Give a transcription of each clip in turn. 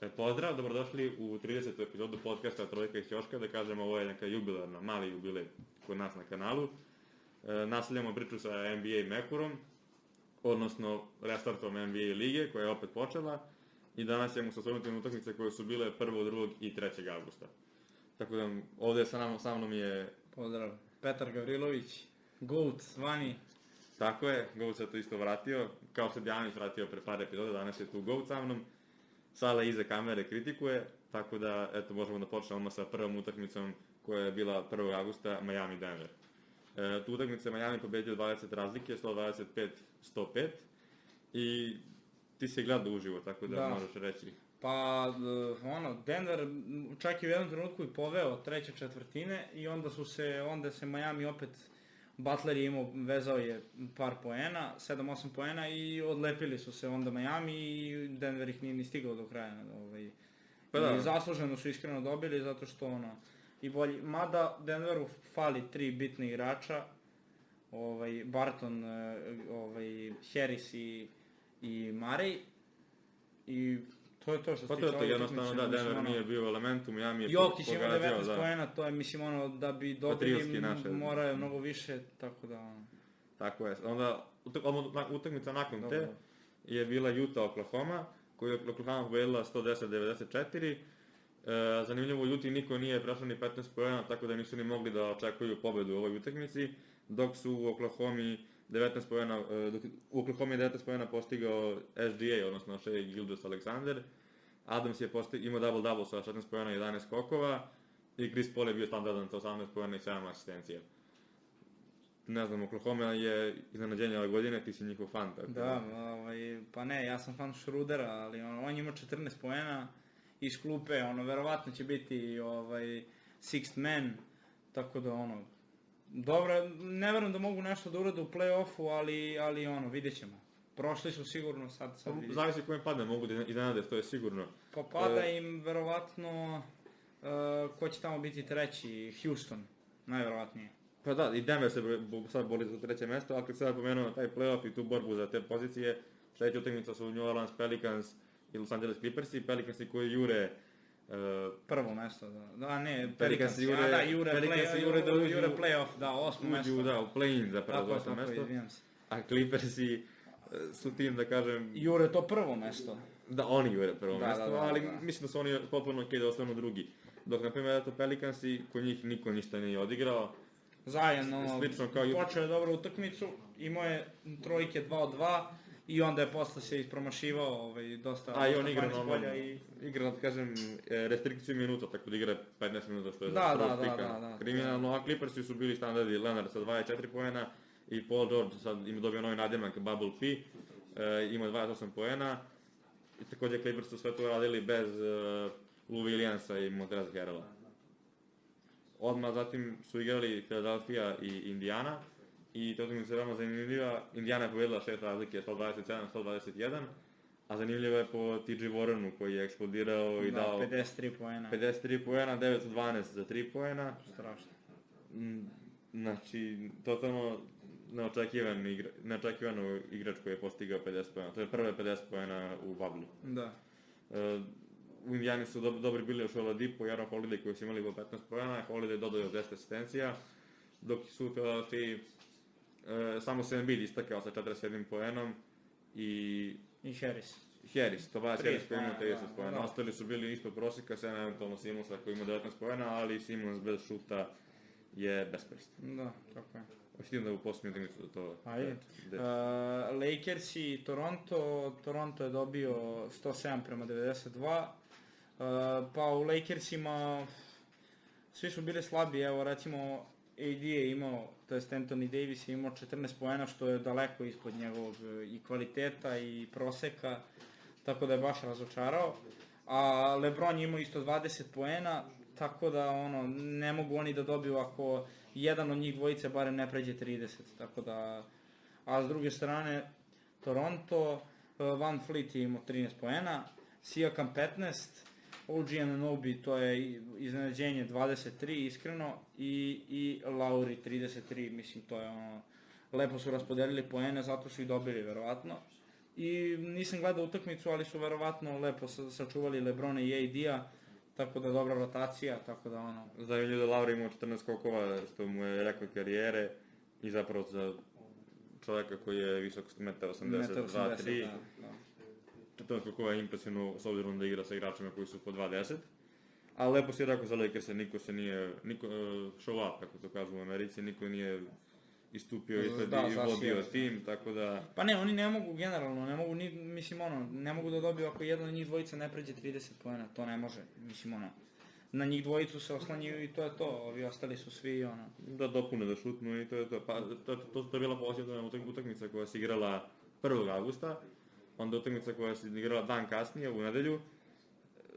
E, pozdrav, dobrodošli u 30. epizodu podcasta Trojka iz Ćoška, da kažemo ovo je neka jubilarna, mali jubilej kod nas na kanalu. E, nastavljamo priču sa NBA Mekurom, odnosno restartom NBA lige koja je opet počela i danas ćemo se osvrnuti na utakmice koje su bile 1. 2. i 3. augusta. Tako da ovde sa, nam, sa mnom je, Pozdrav. Petar Gavrilović, Goat, zvani. tako je, Goat se to isto vratio, kao što Djanić vratio pre par epizoda, danas je tu Goat sa mnom. Sala iza kamere kritikuje, tako da, eto, možemo da počnemo sa prvom utakmicom koja je bila 1. augusta, Miami-Denver. E, tu utakmicu je Miami pobedio 20 razlike, 125-105 i ti si gledao uživo, tako da, Da. možeš reći. Pa, d- ono, Denver čak i u jednom trenutku i poveo treće četvrtine i onda su se, onda se Miami opet, Butler je imao, vezao je par poena, 7-8 poena i odlepili su se onda Miami i Denver ih nije ni stigao do kraja. Ovaj. Pa da. I zasluženo su iskreno dobili zato što ono, i bolji, mada Denveru fali tri bitne igrača, ovaj, Barton, eh, ovaj, Harris i, i Murray, i to je to što se Pa to tiče je to, jednostavno da, Denver ono, nije bio u elementu, Miami je Jokić ima pogađao, 19 da. poena, to je, mislim, ono, da bi dobili, naše. moraju mnogo više, tako da, ono, Tako je. Onda utakmica nakon Dobro. te je bila Utah Oklahoma, koju je Oklahoma pobedila 110-94. E, zanimljivo, Utah niko nije prešao ni 15 pojena, tako da nisu ni mogli da očekuju pobedu u ovoj utakmici, dok su u Oklahomi 19 pojena, e, dok u Oklahoma je 19 pojena postigao SGA, odnosno Shea Gildas Alexander. Adams je posti, imao double-double sa 16 pojena i 11 skokova i Chris Paul je bio standardan sa 18 pojena i 7 asistencija ne znam, Oklahoma je iznenađenje ove godine, ti si njihov fan, tako da, ovaj, pa ne, ja sam fan Schrudera, ali ono, on ima 14 poena iz klupe, ono, verovatno će biti, ovaj, sixth man, tako da, ono, dobro, ne verujem da mogu nešto da urade u play-offu, ali, ali ono, vidjet ćemo. Prošli su sigurno, sad, sad vidjet ćemo. Zavisi kome padne, mogu da iznenade, to je sigurno. Pa pada E, im verovatno, uh, ko će tamo biti treći, Houston, najverovatnije. Pa da, i Denver se sad boli za treće mesto, ali sad pomenuo taj playoff i tu borbu za te pozicije, sledeća utakmica su New Orleans Pelicans i Los Angeles Clippersi, Pelicansi koji jure uh, Prvo mesto, da. Da, ne, Pelicans Pelicans, jure- a da, jure, Pelicans play, jure da uđu- jure play-off, da, osmo mesto. uđu da, u play-in za prvo Tako, osmo mesto, a Clippersi e, su tim, da kažem, Jure to prvo mesto. Da, oni jure prvo Da, mesto, da, da, ali da. mislim da su oni potpuno okej da ostanu drugi. Dok, na primjer, eto, Pelicansi, kod njih niko ništa nije odigrao. Zajedno, Slično kao i- počeo je dobro utakmicu, imao je trojke 2 od 2 i onda je posle se ispromašivao ovaj, dosta, A i on igra onom, i... igra, da kažem, e, restrikciju minuta, tako da igra 15 minuta, što je Da, da, da, pikano. da, da. Kriminalno, a Clippersi su bili standardi Leonard sa 24 poena i Paul George sad ima dobio novi nadimak Bubble P, e, ima 28 poena. I takođe Clippers su sve to radili bez e, Lou Williamsa i Montrezl Harrella. Odmah zatim su igrali Philadelphia i Indiana i to mi se veoma zanimljiva. Indiana je pobedila šest razlike 127-121, a zanimljivo je po TG Warrenu koji je eksplodirao i da, dao 53 poena. 53 poena, 912 za 3 poena. Strašno. Mm, Znači, totalno neočekivan igra, neočekivano igrač koji je postigao 50 poena. To je prve 50 poena u Bablu. Da. E, u Indijani su dob dobri bili još Oladipo i Aaron Holiday koji su imali po 15 pojena, Holiday dodao još 10 asistencija, dok su u Philadelphia e, samo se Embiid istakao sa 47 poenom i I Harris. Harris, Tobias 30 Harris koji ima poena, 30 da, poena, da. ostali su bili ispod prosjeka, sem eventualno Simonsa koji ima 19 poena, ali Simons bez šuta je beskoristan. Da, tako je. Hoćete da u posljednju utakmicu da to... Ajde. de- Uh, Lakers i Toronto, Toronto je dobio 107 prema 92. Uh, pa u Lakersima svi su bili slabi, evo recimo AD je imao, to jest Anthony Davis je imao 14 poena što je daleko ispod njegovog e, i kvaliteta i proseka, tako da je baš razočarao. A LeBron je imao isto 20 poena, tako da ono, ne mogu oni da dobiju ako jedan od njih dvojice barem ne pređe 30, tako da... A s druge strane, Toronto, e, Van Fleet je imao 13 poena, Siakam 15, OG Ananobi, to je iznenađenje 23, iskreno, i, i Lauri 33, mislim, to je ono, lepo su raspodelili poene, zato su i dobili, verovatno. I nisam gledao utakmicu, ali su verovatno lepo sa- sačuvali Lebrona i AD-a, tako da dobra rotacija, tako da ono... Zanimljivo da Laura imao 14 skokova, što mu je rekord karijere i zapravo za čovjeka koji je visok 1,82 metar 80, 3 da, da. 14 skokova je impresivno s obzirom da igra sa igračima koji su po 2.10. A lepo si rekao za Lakers, niko se nije, niko, uh, show up, kako to kažu u Americi, niko nije istupio ispred Da, i vodio tim, tako da... Pa ne, oni ne mogu generalno, ne mogu ni, mislim ono, ne mogu da dobiju ako jedan od njih dvojica ne pređe 30 poena, to ne može, mislim ono. Na njih dvojicu se oslanjaju i to je to, ovi ostali su svi ono. da dopune da šutnu i to je to. Pa, to, to, to je bila posljedna utak, utakmica koja se igrala 1. augusta, onda utakmica koja se igrala dan kasnije, u nedelju.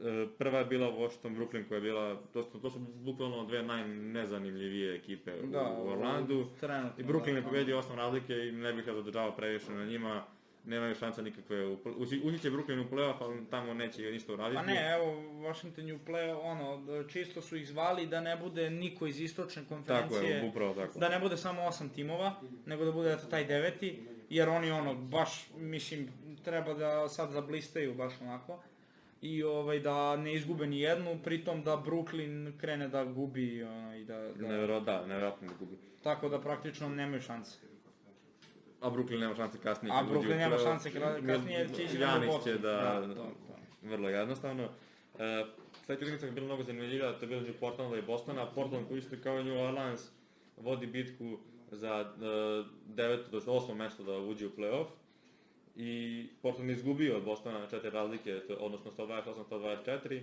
E, Prva je bila Washington Brooklyn koja je bila, to su, to su bukvalno dve najnezanimljivije ekipe Da, u Orlandu. trenutno, I Brooklyn da, je pobedio osam razlike i ne bih ja zadržavao previše na njima. Nemaju šansa nikakve, ući, će Brooklyn u play-off, ali tamo neće ništa uraditi. Pa ne, evo, Washington je u play, ono, da čisto su ih zvali da ne bude niko iz istočne Tako konferencije. je, upravo tako. da ne bude samo osam timova, nego da bude eto taj deveti, jer oni ono, baš, mislim, treba da sad zablistaju baš onako. I ovaj, da ne izgube ni jednu, pritom da Brooklyn krene da gubi ono, i da, da Nevjerojatno, da, nevjerojatno da gubi. tako da praktično nemaju šanse. A Brooklyn nema šanse kasnije. A Brooklyn nema šanse kasnije jer će ići na Boston. će da, Da, to, to. vrlo jednostavno. E, Sledeća utakmica je bila mnogo zanimljiva, to je bilo među Portlanda i Bostona. Portland koji isto kao New Orleans vodi bitku za e, deveto, to osmo mesto da uđe u play-off. I Portland izgubio od Bostona na četiri razlike, odnosno 128-124.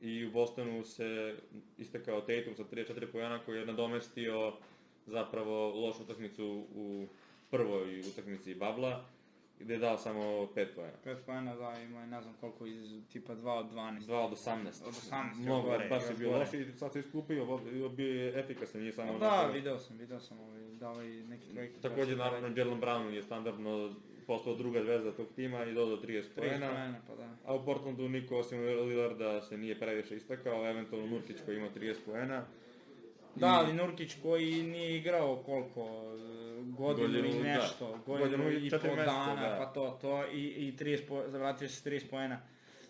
I u Bostonu se istekao Tatum sa 34 pojena koji je nadomestio zapravo lošu utakmicu u prvoj utakmici Babla, gde je dao samo 5 pojena. 5 poena da ima je ne znam koliko iz tipa 2 od 12. 2 od 18. Od 18, Mnogo, gore, baš je bio gore. loš i sad se iskupio, bio je efikasan, nije samo... Da, onako- video sam, video sam ovaj, dao i neki trojke. Takođe, naravno, Jalen Brown je standardno postao druga zvezda tog tima i dodao 30 30 poena. poena, pa da. A u Portlandu niko osim Lillarda se nije previše istakao, eventualno Nurkić koji ima 30 poena. Da, ali Nurkić koji nije igrao koliko, e, godinu, Godinu, i da. nešto, godinu, Godinu i pol meseca, dana, da. pa to, to, i, i 30 po, zavratio se s 30 poena.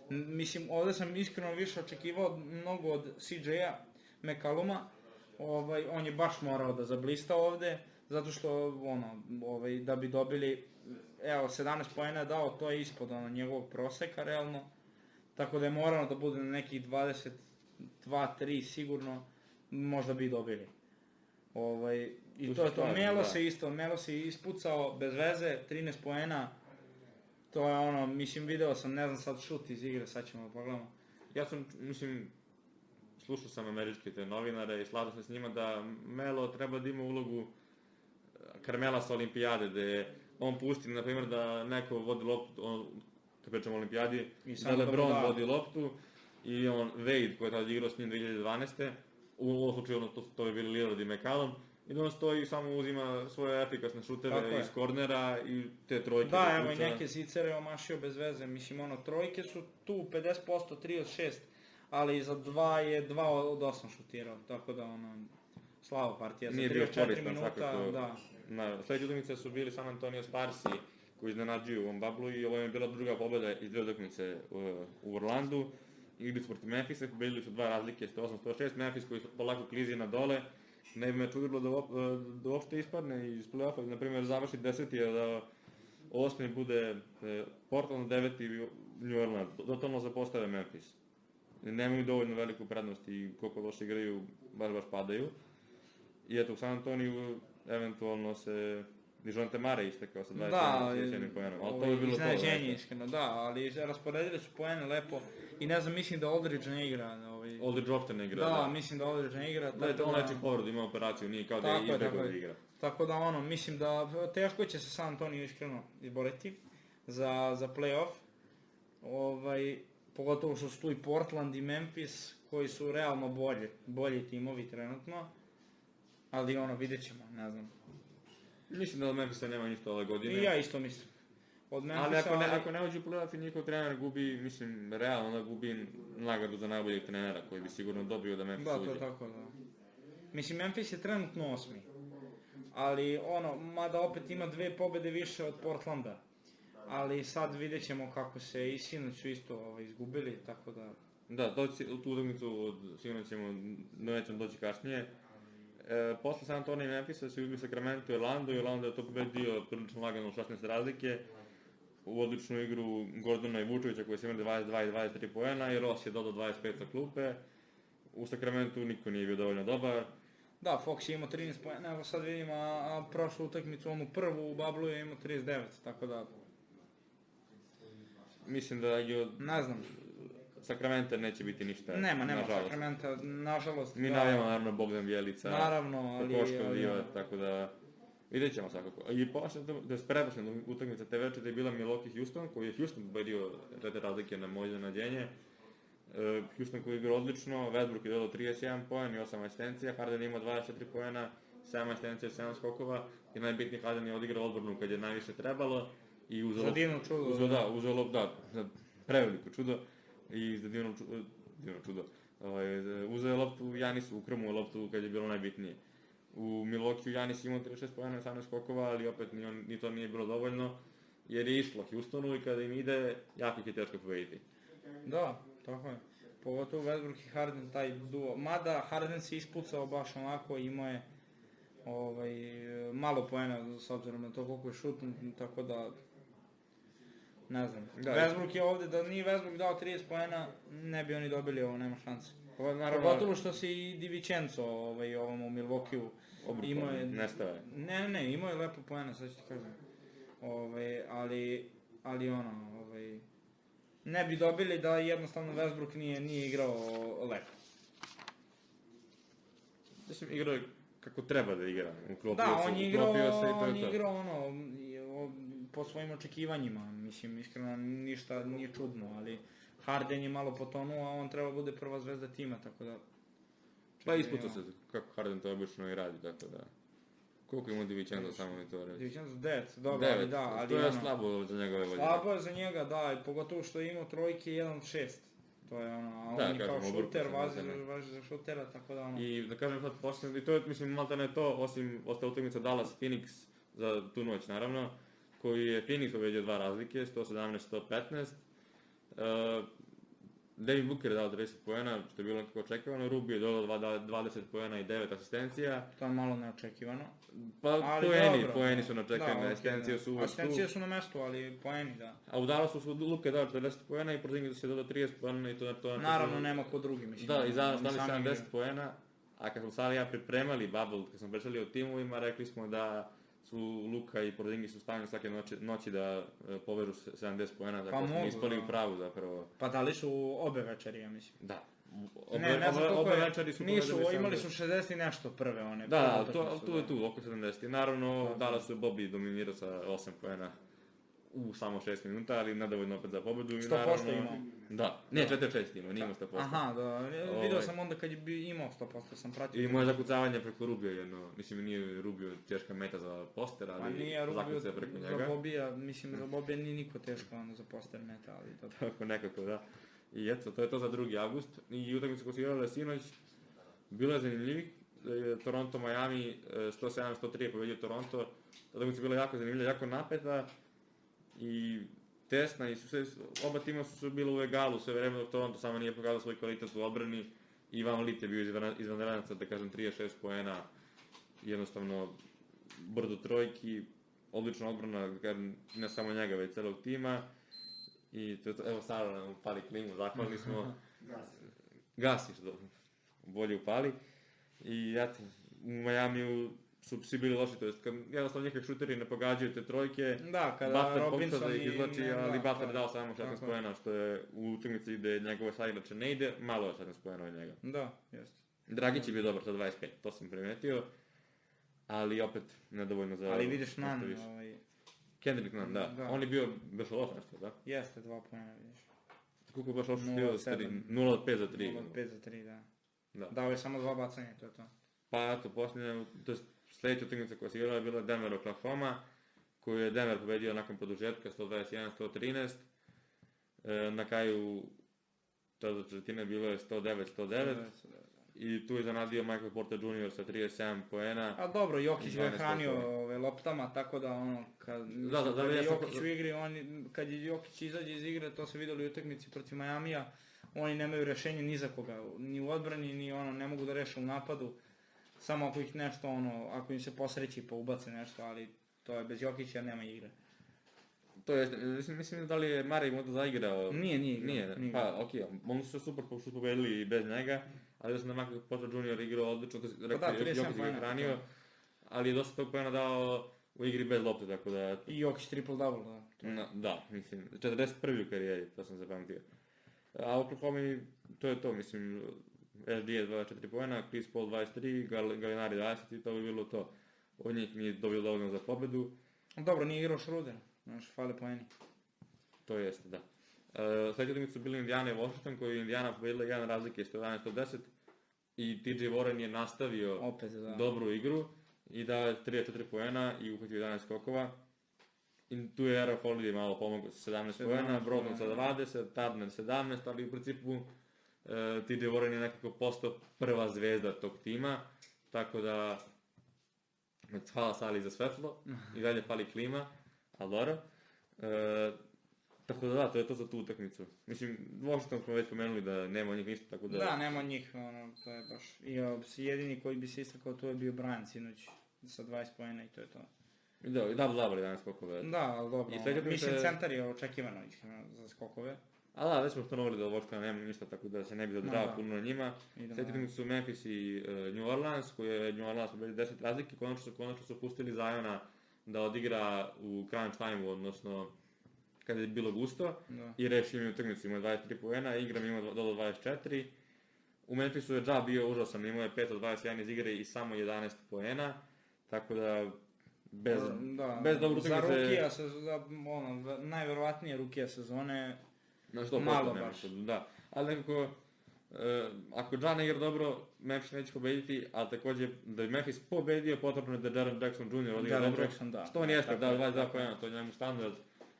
Mislim, ovde sam iskreno više očekivao mnogo od CJ-a, McCalluma, ovaj, on je baš morao da zablista ovde, zato što, ono, ovaj, da bi dobili, evo, 17 poena je dao, to je ispod ono, njegovog proseka, realno, tako da je morao da bude na nekih 22-3 sigurno, možda bi dobili. Ovaj, I to je to. Melo da. se isto, Melo se ispucao bez veze, 13 poena. To je ono, mislim, video sam, ne znam sad šut iz igre, sad ćemo da pogledamo. Ja sam, mislim, slušao sam američke te novinare i slažem se s njima da Melo treba da ima ulogu eh, Karmela sa olimpijade, gde on pusti, na primjer, da neko vodi loptu, on, kad pričamo o olimpijadi, I da samo da LeBron da. vodi loptu i on, Wade, koji je tada igrao s njim 2012. U ovom slučaju, ono, to, to je bili Lillard i McCallum, i da on stoji i samo uzima svoje efikasne je. iz kornera i te trojke. Da, evo i neke zicere je omašio bez veze, mislim, ono, trojke su tu 50%, 3 od 6, ali za 2 je 2 od 8 šutirao, tako da, ono, slava partija, za Nije bio 34 koristan minuta, svakako. da. Na sledeće utakmice su bili San Antonio Sparsi koji iznenađuju u ovom bablu i ovo je bila druga pobeda iz dve utakmice u, u Orlandu. Igli su protiv Memphisa, pobedili su dva razlike 108-106, Memphis koji polako klizi na dole. Ne bi me čudilo da, uop- da uopšte ispadne iz play-offa, na primjer završi deseti, a da osmi bude e, Portland, deveti New Orleans, totalno zapostave Memphis. Nemaju dovoljno veliku prednost i koliko loše igraju, baš baš padaju. I eto, u San Antoniju eventualno se Dijonte Mare istekao sa 21 Da, jednim poenom, ali to bi bilo to. iznenađenje, iskreno, da, ali rasporedili su poene lepo i ne znam, mislim da Aldridge ne igra, ovaj, Aldridge uopšte ne igra. da, mislim da Aldridge ne igra, Da, je to on leči povredu, ima operaciju, nije kao da je je, izbegao da je. igra. Tako da ono, mislim da teško će se San Antonio iskreno izboriti za, za playoff. Ovaj, pogotovo što su tu i Portland i Memphis koji su realno bolje, bolji timovi trenutno. Ali ono, vidjet ćemo, ne znam. Mislim da od Memphisa nema ništa ove godine. I ja isto mislim. Od Memphisa, ali ako ne, ako ne uđe u play-off i njihov trener gubi, mislim, realno da gubi nagradu za najboljeg trenera koji bi sigurno dobio da Memphis Da, to uđe. je tako, da. Mislim, Memphis je trenutno osmi. Ali, ono, mada opet ima dve pobede više od Portlanda. ali sad vidjet ćemo kako se i sinoć su isto ovaj, izgubili, tako da... Da, doći, tu utakmicu od, sigurno ćemo, nećemo doći kasnije. E, posle San Antonio i Memphisa su izgubili Sacramento i Orlando i Orlando je to pobedio prilično lagano u 16 razlike. U odličnu igru Gordona i Vučevića koji su imali 22 i 23 poena i Ross je dodao 25 sa klupe. U Sacramentu niko nije bio dovoljno dobar. Da, Fox je imao 13 pojena, evo sad vidimo, a, a prošlu utakmicu, onu prvu u Bablu je imao 39, tako da, Mislim da i od ne znam, Sacramento neće biti ništa. nema, nema nažalost. Sakramenta, nažalost. Mi da, navijamo naravno Bogdan Bjelica. Naravno, ali- ali- Diva, tako da... Vidjet ćemo svakako. I posle, da je pretpošljena utakmica te večere je bila Milwaukee Houston, koji je Houston pobedio četiri razlike na moje iznenađenje. E, Houston koji je igrao odlično, Westbrook je dodao 31 poen i 8 asistencija, Harden je imao 24 poena, 7 asistencija, 7 skokova i najbitnije Harden je odigrao odbranu kad je najviše trebalo i uzeo Za divno čudo. Uzeo, da, uzeo lop, da, za preveliko čudo i za divno, ču- divno čudo. Ovaj, uzeo je loptu Janisu, ukrmuo loptu kad je bilo najbitnije. U Milwaukee Janis imao 36 pojena, 18 skokova, ali opet ni, on, ni to nije bilo dovoljno, jer je išlo Houstonu i kada im ide, jako ih je teško pobediti. Da, tako je. Pogotovo Westbrook i Harden, taj duo. Mada Harden se ispucao baš onako, imao je ovaj, malo poena s obzirom na to koliko je šutnut, tako da ne znam. Da, Westbrook je ovde, da nije Westbrook dao 30 poena, ne bi oni dobili ovo, nema šanse. Ovo, naravno, Pogotovo što se i Di Vincenzo ovaj, ovom u Obrukao, imao je... nestao je. Ne, ne, imao je lepo poena, sad ću ti kažem. Ovaj, ali, ali ono, ovaj, ne bi dobili da jednostavno Westbrook nije, nije igrao lepo. Mislim, igrao je kako treba da igra. Uklopio Da, on je igrao, se i to on je igrao ono, po svojim očekivanjima, mislim, iskreno ništa nije čudno, ali Harden je malo potonuo, a on treba bude prva zvezda tima, tako da... Pa ispucao se kako Harden to obično i radi, tako da... Koliko ima Divičenzo samo mi to reći? Divičenzo 9, dobro, ali Devet, da, ali to je ono, slabo za njegove volje. Slabo je za njega, da, i pogotovo što je imao trojke 1 od 6. To je ono, a on Da, je kao kažem, šuter, važi, maltene. važi za šutera, tako da ono... I da kažem sad posljedno, i to je, mislim, malta ne to, osim ostala utakmica Dallas Phoenix za tu noć, naravno, koji je Phoenix pobedio dva razlike, 117-115. Uh, Devin Booker je dao 30 poena, što je bilo nekako očekivano, Rubio je dodao dva- 20 poena i 9 asistencija. To je malo neočekivano. Pa Ali poeni, dobro. poeni su načekani, okej, asistencije su uvek Asistencije su na mestu, ali poeni, da. A u Dallasu su Luka dao 40 poena i Porzingis se dodao 30 poena i to, to Naravno, nema ko drugi, mislim. Da, i stali sami 70 igraju. poena, a kad smo sad ja pripremali Bubble, kad smo pričali o timovima, rekli smo da su Luka i Porzingis su stavljeni svake noći, noći da e, povežu se- 70 poena, tako Pa da smo mogu, ispali da. u pravu zapravo. Pa dali su obe večeri, ja mislim. Da. Obe, ne, ne znam obe, je, večeri su nisu, imali 70. su 60 i nešto prve one. Da, da, to, da. je tu, oko 70. I naravno, Da, da. Dallas je Bobby dominirao sa 8 poena u samo 6 minuta, ali nedovoljno opet za pobedu. I 100% naravno, imao. Da, ne, 4-6 imao, nije imao 100%. Aha, da, ja Ovaj. video sam onda kad je bi imao 100%, sam pratio. I moje zakucavanje preko Rubio jedno, mislim nije Rubio teška meta za poster, Pa ali nije Rubio preko za njega. Bobija, mislim za Bobija nije niko teško ono za poster meta, ali dobro. Tako nekako, da. I eto, to je to za 2. avgust. I utakmica koja su igrale sinoć, bila je zanimljivih. E, Toronto, Miami, e, 107-103 je pobedio Toronto. Ta utakmica je bila jako zanimljiva, jako napeta i tesna i su sve, oba tima su su bila u egalu sve vreme dok Toronto samo nije pokazao svoj kvalitet u odbrani i Van Lit je bio izvan, izvanredac, da kažem 36 poena, jednostavno brdo trojki, odlična odbrana, da kažem, ne samo njega, već celog tima. I to, evo Sara nam upali klimu, zahvalni smo. Gasiš, do, bolje upali. I eto, u Majamiju su svi bili loši, to jest kad jednostavno njihovi šuteri ne pogađaju te trojke, Da, kada Butler Robinson pokušao da ih izlači, ne, ali da, Butler da, dao samo 16 tako je. poena, što je u utakmici gde njegove sad inače ne ide, malo je 16 poena od njega. Da, jeste. Dragić je bio dobar sa 25, to sam primetio, ali opet nedovoljno za... Ali vidiš više. ovaj, Kendrick Nunn, da. Da. On je bio baš loš nešto, da? jeste dva pojena, vidiš. Koliko baš loš bio? od sedam. 0 od 5 za 3. 0 od 5 za 3, da. Da. Dao je samo dva bacanja, to je to. Pa eto, posljednja, to je sledeća utakmica koja se igrala je bila Denver Oklahoma, koju je Denver pobedio nakon produžetka 121-113. E, na kraju tada četvrtine bilo je 109-109. i tu je zanadio Michael Porter Jr. sa 37 poena. A dobro, Jokić ga je 12 hranio ove, loptama, tako da ono, kad, Da, da, da, kad je ja sam- Jokić u igri, oni, kad je Jokić izađe iz igre, to se videli u utakmici protiv Majamija, oni nemaju rešenje ni za koga, ni u odbrani, ni ono, ne mogu da reše u napadu, samo ako ih nešto, ono, ako im se posreći pa ubace nešto, ali to je bez Jokića nema igre. To je, mislim, mislim da li je Mare možda zaigrao? Nije, nije igrao, Nije, nije pa okej, oni su super pošto su pobedili i bez njega, ali da sam da Michael Porter Jr. igrao odlično, to si rekao, da, 37 Jokić ga je hranio, to. ali je dosta tog poena dao u igri bez lopte, tako da I Jokić triple-double, da. Na, da, mislim, 41. u karijeri, to sam zapamtio. A u Oklahoma to je to, mislim, Je 24 poena, Chris Paul 23, Gal Galinari 20 i to bi bilo to. Od njih nije dobio dovoljno za pobedu, Dobro, nije igrao Schroeder, znaš, fale poeni. to jeste, da. Uh, Sljedeći utakmice su bili Indiana i Washington, koji je Indiana pobedila jedan razlike 111-110 i TJ Warren je nastavio Opet, da. dobru igru i dao je 34 poena i uhvatio 11 skokova. I tu je Era Holiday malo pomogao sa 17 17 poena, Brogdon sa poena. 20, Turner 17, ali u principu uh, TJ Warren je nekako postao prva zvezda tog tima, tako da hvala Sali za svetlo i dalje pali klima, ali dobro. E, tako da da, to je to za tu utakmicu. Mislim, Washington smo već pomenuli da nema njih ništa, tako da... Da, nema njih, ono, to je baš... I jedini koji bi se istakao tu je bio Brian sinoć sa 20 poena i to je to. I da, i double double 11 skokova. Da, ali dobro, I ono, mislim centar je očekivano iskreno za skokove. A da, već smo ustanovili da Washington nema ništa, tako da se ne bi zadržava Ma da. puno na njima. Utakmice su Memphis i uh, New Orleans, koje je New Orleans pobedi 10 razlike, konačno su, konačno su pustili Zajona da odigra u crunch time odnosno kada je bilo gusto, Da. i rešio mi utakmicu, imao je 23 poena, igram ima do 24. U Memphisu je Ja bio užasan, imao je 5 od 21 iz igre i samo 11 poena, tako da bez, da, bez dobre Za utakmice- rukija, se, za, ono, najverovatnije rukija sezone, Na što Malo baš. Da, ali nekako, e, ako ne igra dobro, Memphis neće pobediti, a takođe da bi Memphis pobedio, potrebno je da Jaren Jackson Jr. odigra Jaren dobro. Jackson, da. Što on Da, jeste, tako da, je, 22 tako je. pojena, to je njemu standard.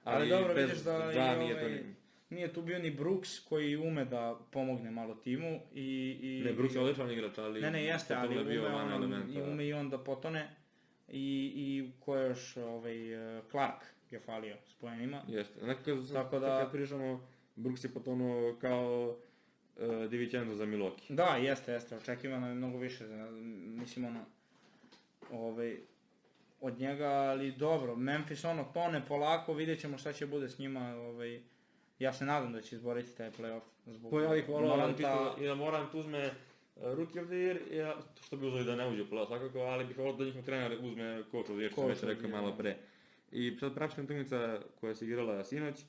Ali, dobro, bez vidiš da Ja i nije to ovaj, ni... nije tu bio ni Brooks koji ume da pomogne malo timu i... i Ne, Brooks je odličan igrač, ali... Ne, ne, jeste, potpuno ali je bio ume, van on, elementa. i ume i on da potone. I, i ko je još, ovaj, eh, Clark je falio s poenima. Jeste, nekako, Tako da- da... kad pričamo, Brooks je potonuo kao uh, Divičenzo za Milwaukee. Da, jeste, jeste, očekivano je mnogo više, za- mislim ono, ovaj, od njega, ali dobro, Memphis ono tone polako, vidjet ćemo šta će bude s njima, ovaj, ja se nadam da će izboriti taj playoff zbog Pa ja bih volao da Moranta. i da Morant uzme uh, Rookie of the Year, ja, što bi uzeli da ne uđe u play svakako, ali bih volao da njihov trener uzme Coach of the Year, što već rekao malo da. pre. I sad praćena utakmica koja se igrala sinoć, uh,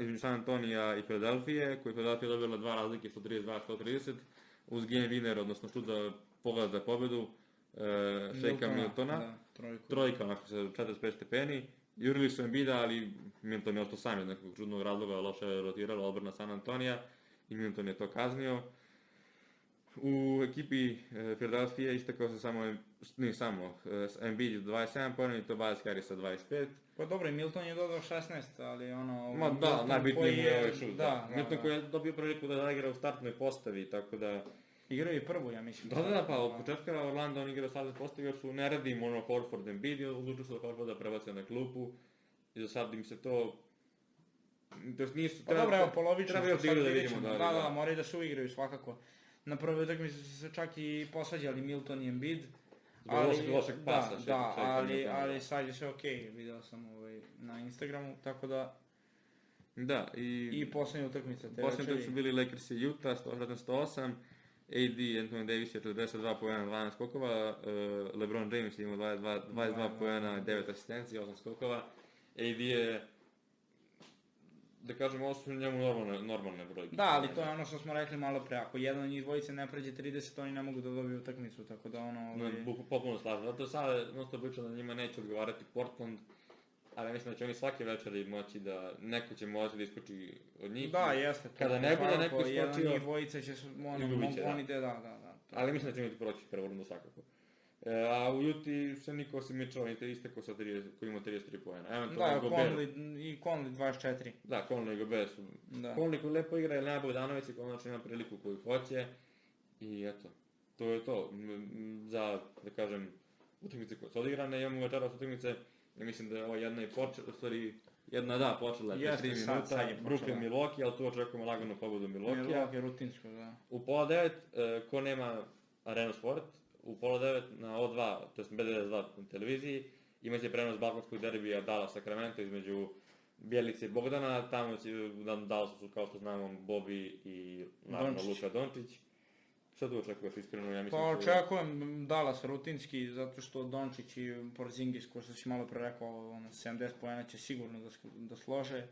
između San Antonija i Filadelfije, koja je Filadelfija dobila dva razlike, 132-130, uz game winner, odnosno šut za pogled za pobedu, uh, Shakea Miltona. Da, trojku. Trojka, onako sa 45 stepeni. Jurili su Embida, ali Milton je ostao sam iz nekog čudnog razloga, loše je rotirala odbrana San Antonija i Milton je to kaznio. U ekipi e, Philadelphia istakao se samo, ne samo, e, Embiid 27 pojena i Tobias Harris sa 25. Pa dobro, i Milton je dodao 16, ali ono... Ma da, Milton mu je ovaj šut. Da, da, Milton da. koji je dobio priliku da igra u startnoj postavi, tako da... Igrao je prvu, ja mislim. Da, da, da, pa od početka Orlando on igra u startnoj postavi, jer su ne radi ono Horford Embiid i odlučili su da Horforda prebacio na klupu. I za sad im se to... To jest nisu... Pa dobro, evo, polovično Treba da vidjet vidimo, da, Da, da, da, da, moraju da se uigraju svakako. Na prvoj utakmici su se čak i posvađali Milton i Embiid. Zbog lošeg- lošeg pasa, Da, še- da, čekanja ali, tamo. ali sad je sve okej, video sam ovaj, na Instagramu, tako da Da, i... i poslednja utakmica te Posljednji večeri. su bili Lakers i Utah, 108 AD, Anthony Davis je 42 pojena, 12 skokova, uh, LeBron James je imao 22, 22 Da, pojena, da. 9 asistencija, 8 skokova. AD je, da kažemo, ovo su njemu normalne, normalne brojke. Da, ali to je ono što smo rekli malo pre, ako jedan od njih dvojice ne pređe 30, oni ne mogu da dobiju utakmicu, tako da ono... No, Ovaj, bu- potpuno slažem. Zato sada non stop pričam da njima neće odgovarati Portland, ali mislim da će oni svake večeri moći da, neko će moći da iskoči od njih. da, jeste. to. Kada ne bude neko Jedan od iskočio- njih dvojice će, ono, će, da. da, da, da, da. to- Ali mislim da će imati proći prvu rundu svakako. E, a u Juti se niko osim Mitchella niste istekao sa 30, koji ima 33 pojena. Da, Eventualno Gobert. Conley, i Conley 24. Da, Conley i Gobert su. Da. Conley koji lepo igra, Elena Bogdanović i konačno ima priliku koju hoće. I eto, to je to. Za, da kažem, utakmice koje su odigrane, imamo večeras utakmice, ja mislim da je ova jedna i počela, u stvari, jedna da, počela je pre Jeste, 3 sad- minuta, sad je. Brooklyn Milwaukee, ali tu očekujemo laganu pogodu Milwaukee. Milwaukee rutinsko, da. U pola devet, e, ko nema Arena Sport, u pola devet na O2, to je B92 na televiziji, imaće prenos balkanskog derbija Dallas Sacramento između Bjelice i Bogdana, tamo će, na Dallasu su kao što znamo Bobby i naravno Dončić. Luka Dončić. Šta tu očekuješ iskreno? Ja Pa mislim da su- očekujem Dallas rutinski, zato što Dončić i Porzingis, ko što si malo pre rekao, ono, 70 pojena će sigurno da, da slože.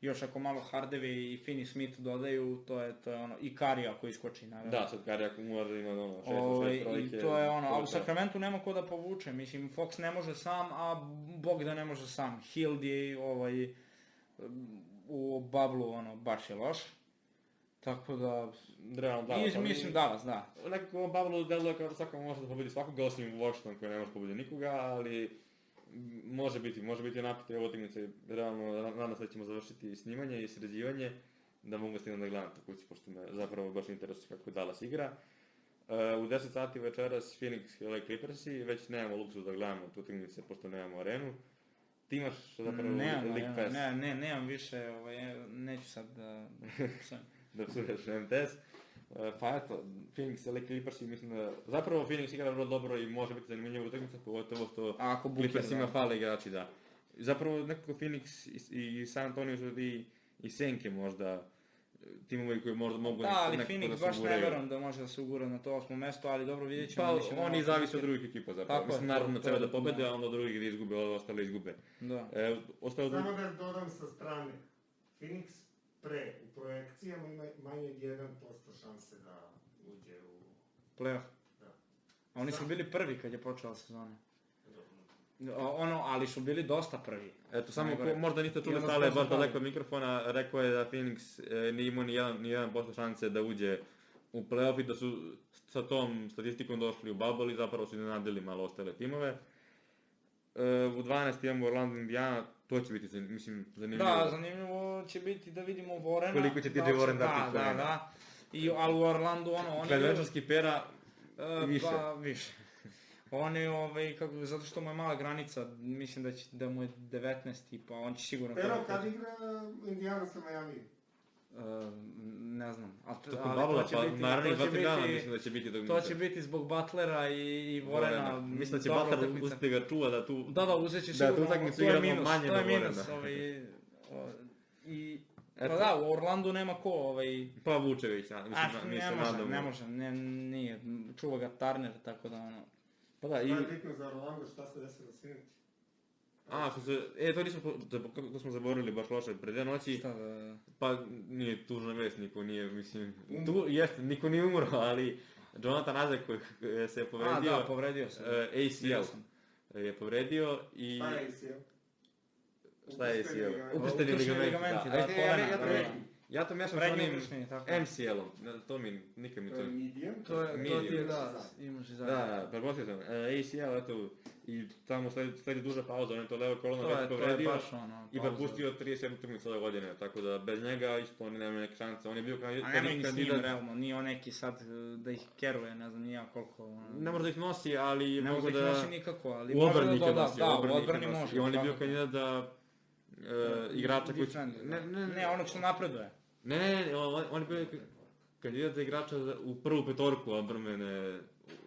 Još ako malo Hardevi i Finney Smith dodaju, to je, to je ono, i Kari ako iskoči, naravno. Da, sad Kari ako mora da ima ono, 6 Ovaj, 6 trojke. I to je ono, a u. Sacramentu nema ko da povuče, mislim, Fox ne može sam, a Bogdan ne može sam. Hild je ovaj, u bablu, ono, baš je loš. Tako da, Realno, da. iz, mi- mislim Dallas, da. Nekako on Bavlo deluje kao da svako može da pobedi svakoga, osim Washington koji ne može pobedi nikoga, ali može biti, može biti napet ove utakmice. Realno, na- nadam se da ćemo završiti snimanje i sređivanje, da mogu stignem da gledam to kući, pošto me zapravo baš interesuje kako Dallas igra. Uh, u 10 sati večeras Phoenix i LA Clippersi, već nemamo luksus da gledamo tu utakmice, pošto nemamo arenu. Ti imaš zapravo Nemam, League Pass ne, ne, nemam više, ovaj, neću sad da... da da psuješ MTS. фајат, па Феникс, лек Клиперс и мислам да... Заправо Феникс игра врло добро и може би занимљива утакмица, поготово што ако Клиперс има да. фале, играчи, да. Заправо некако Феникс и, и Сан Антонио и, и Сенке можда тимови кои можда могат да, али да Феникс да баш не верам да може да се угура на тоа осмо место, али добро види па, Па, они зависи од другите екипа за Така, Мислам наравно цела да победи, а онда други да изгубе, остале изгубе. Да. Е, остава Само да додам со страни. Феникс pre u projekcijama ima manje od 1% šanse da uđe u... Playoff. Da. A oni su bili prvi kad je počela sezona. O- Ono, ali su bili dosta prvi. Eto, samo ko, možda niste čuli stale smo baš zapali. daleko mikrofona, rekao je da Phoenix e, nije imao ni jedan, ni jedan posto šanse da uđe u playoff i da su sa tom statistikom došli u bubble i zapravo su iznenadili malo ostale timove. E, u 12 imamo Orlando Indiana, to će biti, mislim, zanimljivo. Da, zanimljivo će biti da vidimo Vorena. Koliko će TJ da Warren da, dati da, poena. da. I, ali u Orlandu, ono, oni... Pred večarski pera, E, više. Pa, više. Oni, ovaj, kako, zato što mu je mala granica, mislim da, će, da mu je 19 pa on će sigurno... Pero kad igra Indiana sa Miami? E, ne znam. A, to, tokom ali bubble to će pa biti, naravno i to će dva dana biti, mislim da će biti tog to će biti zbog Butlera i, i Vorena. Mislim da će Butler uspjeti ga čuva da tu... Da, da, uzet će Da, sigurno, tu utakmicu to je igramo minus, manje to je minus, Vorena. ovaj, i, pa Eto. da, u Orlandu nema ko, ovaj, Pa Vučević, a, mislim, a, mi ne može, ne može, ne, nije, čuva ga Turner, tako da, ono, Pa da, I... To je bitno za Orlando, šta se desilo sinoć? A, što se, e, to nismo, kako smo zaboravili baš loše pred dve noći, šta da, pa nije tužna vest, niko nije, mislim, tu, jeste, niko nije umro, ali Jonathan Isaac koji e, se je a, povredio, da, povredio se, e, vidio ACL sam. je povredio i... Šta je ACL? Šta je Ukršteni ACL? ligament. Ukršteni Ukršteni ligament, ligamenti, da. da, A, ja, kolena, ja, ja, to da, mi- da. ja to miješam sa Prednji onim ukršteni, tako. MCL-om, ne, to mi, nikad mi To to... je medium? To je, to Medium. ti je, da, imaš i Da, zajedno. da, prebosio sam. E, ACL, eto, i tamo sledi, sledi duža pauza, on je to levo koleno To već to je povredio. baš ono, I propustio 37 utakmica ove godine, tako da bez njega isto oni nemaju neke šanse. On je bio kandi- A nemoj ni s njim, kandidat, realno, nije on neki sad e, da ih keruje, ne znam, nija koliko... ono, ne može da ih nosi, ali ne može da ih da... nosi nikako, ali U može da nosio, da, u nosio. može. I on je bio svakako. kandidat e, igrača koji... Ne, ne, ne, onog što napreduje. Ne, ne, ne, on, on je bio kandidat za igrača za- u prvu petorku odbrane,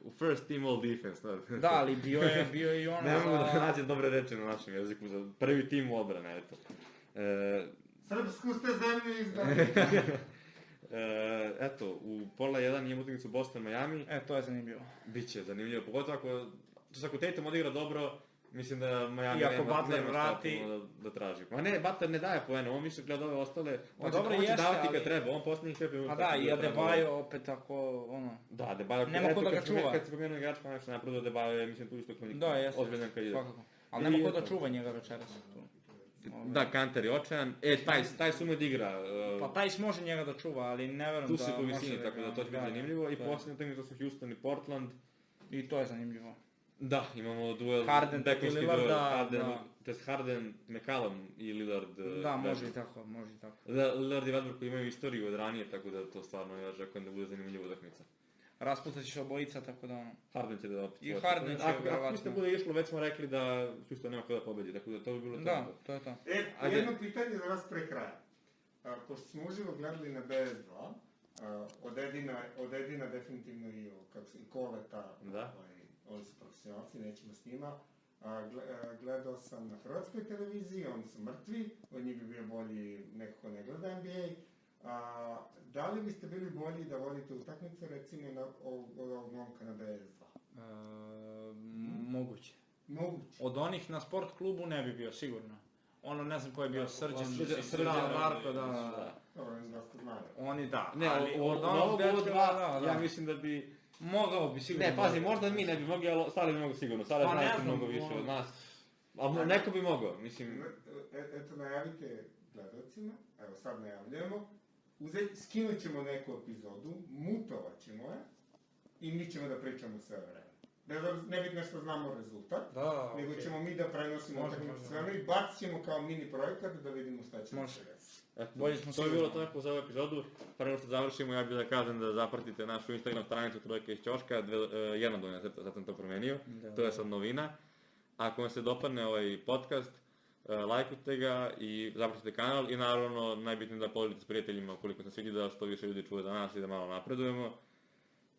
u first team all defense. Da, Da, ali bio je, bio je i ono Ne mogu da za... nađem dobre reči na našem jeziku za prvi tim odbrane, eto. E, Srpsku ste zemlju izdali. e, eto, u pola 1 imamo utakmicu Boston-Miami. E, to je zanimljivo. Biće zanimljivo, pogotovo ako, to ako Tatum odigra dobro, mislim da Miami I ako nema, Butler nema vrati- da, da traži. Ma ne, Butler ne daje poene, on više gleda ove ostale, Pa on će, dobro, on će jeste, davati ali- kad treba, on posljednjih 5 minuta. A da, i kad. Adebayo opet ako, ono... Da, Adebayo, Nema ko da kad ga čuva. Kad si pomenuo igrač, pa nešto napredo Adebayo je, mislim, tu isto kao Da, jeste, ozbiljan kandidat. svakako. Ali nema ko da čuva njega večeras tu. Ovaj. Da, Kanter je očajan. E, taj, taj sume od igra. Uh, Pa Tajs može njega da čuva, ali ne verujem tu da si po visini, da tako da to će biti da, zanimljivo. I to je. posljednja utakmica su Houston i Portland. I to je zanimljivo. Da, imamo duel, Harden bekovski protiv Lillarda, duel, Harden, da. to jest Harden, McCallum i Lillard. Da, može i tako, može i tako. Da, Lillard i Westbrook koji imaju istoriju od ranije, tako da to stvarno ja očekujem da bude zanimljiva utakmica. raspucat će se obojica, tako da ono. Harden će da opet... I Harden će, Ako, ako verovatno. ništa bude išlo, već smo rekli da Houston nema ko da pobedi, tako da to bi bilo to. Da, to je to. E, Ajde. jedno pitanje za vas pre kraja. A, pošto smo uživo gledali na BS2, a, od Edina, od Edina definitivno i, o, kako se, i Koleta, Da. ovaj, oni su profesionalci, nećemo s njima. A, a, gledao sam na hrvatskoj televiziji, oni su mrtvi, od njih bi bio bolji neko ko ne gleda NBA. A, da li biste bili bolji da vodite utakmicu recimo na, ovog momka na BS2? E, moguće. Moguće. Od onih na sport klubu ne bi bio, sigurno. Ono, ne znam ko je bio, Srđan, Srđan- Srđan da, Marko, da, da. da. Dobro, oni da, Ne, ali od onog ovog dečka, da, da. ja mislim da bi... Mogao bi sigurno. Ne, pazi, da- možda mi ne bi mogli, ali Sale bi mogo sigurno. Sale Pa ne zna znam, mnogo više od nas. Ali neko bi mogao, mislim... E, eto, najavite gledalcima, evo sad najavljujemo, uzet, skinut ćemo neku epizodu, mutovat ćemo je i mi ćemo da pričamo sve vreme. Bez obzira, nebitno što znamo rezultat, Da, da, nego okej. ćemo mi da prenosimo utakmicu sve vreme i bacit ćemo kao mini projekat da vidimo šta će Može. se. Eto, Bolje smo to je bilo tako za ovu epizodu. Pre nego što završimo, ja bih da kažem da zapratite našu Instagram stranicu Trojke iz Ćoška, dve, uh, jedna donja, sad sam to promenio, Da. to je sad novina. Ako vam se dopadne ovaj podcast, uh, lajkujte ga i zapratite kanal i naravno najbitnije da podelite s prijateljima ukoliko se svidi da što više ljudi čuje za nas i da malo napredujemo.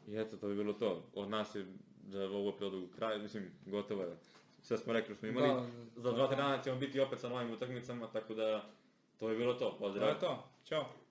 I eto, to bi bilo to. Od nas je za ovu epizodu kraj, mislim, gotovo je. Sve smo rekli što smo imali. Da, da, za dva, tri dana ćemo biti opet sa novim utakmicama, tako da to je bilo to. To Pozdrav. je to. Ćao.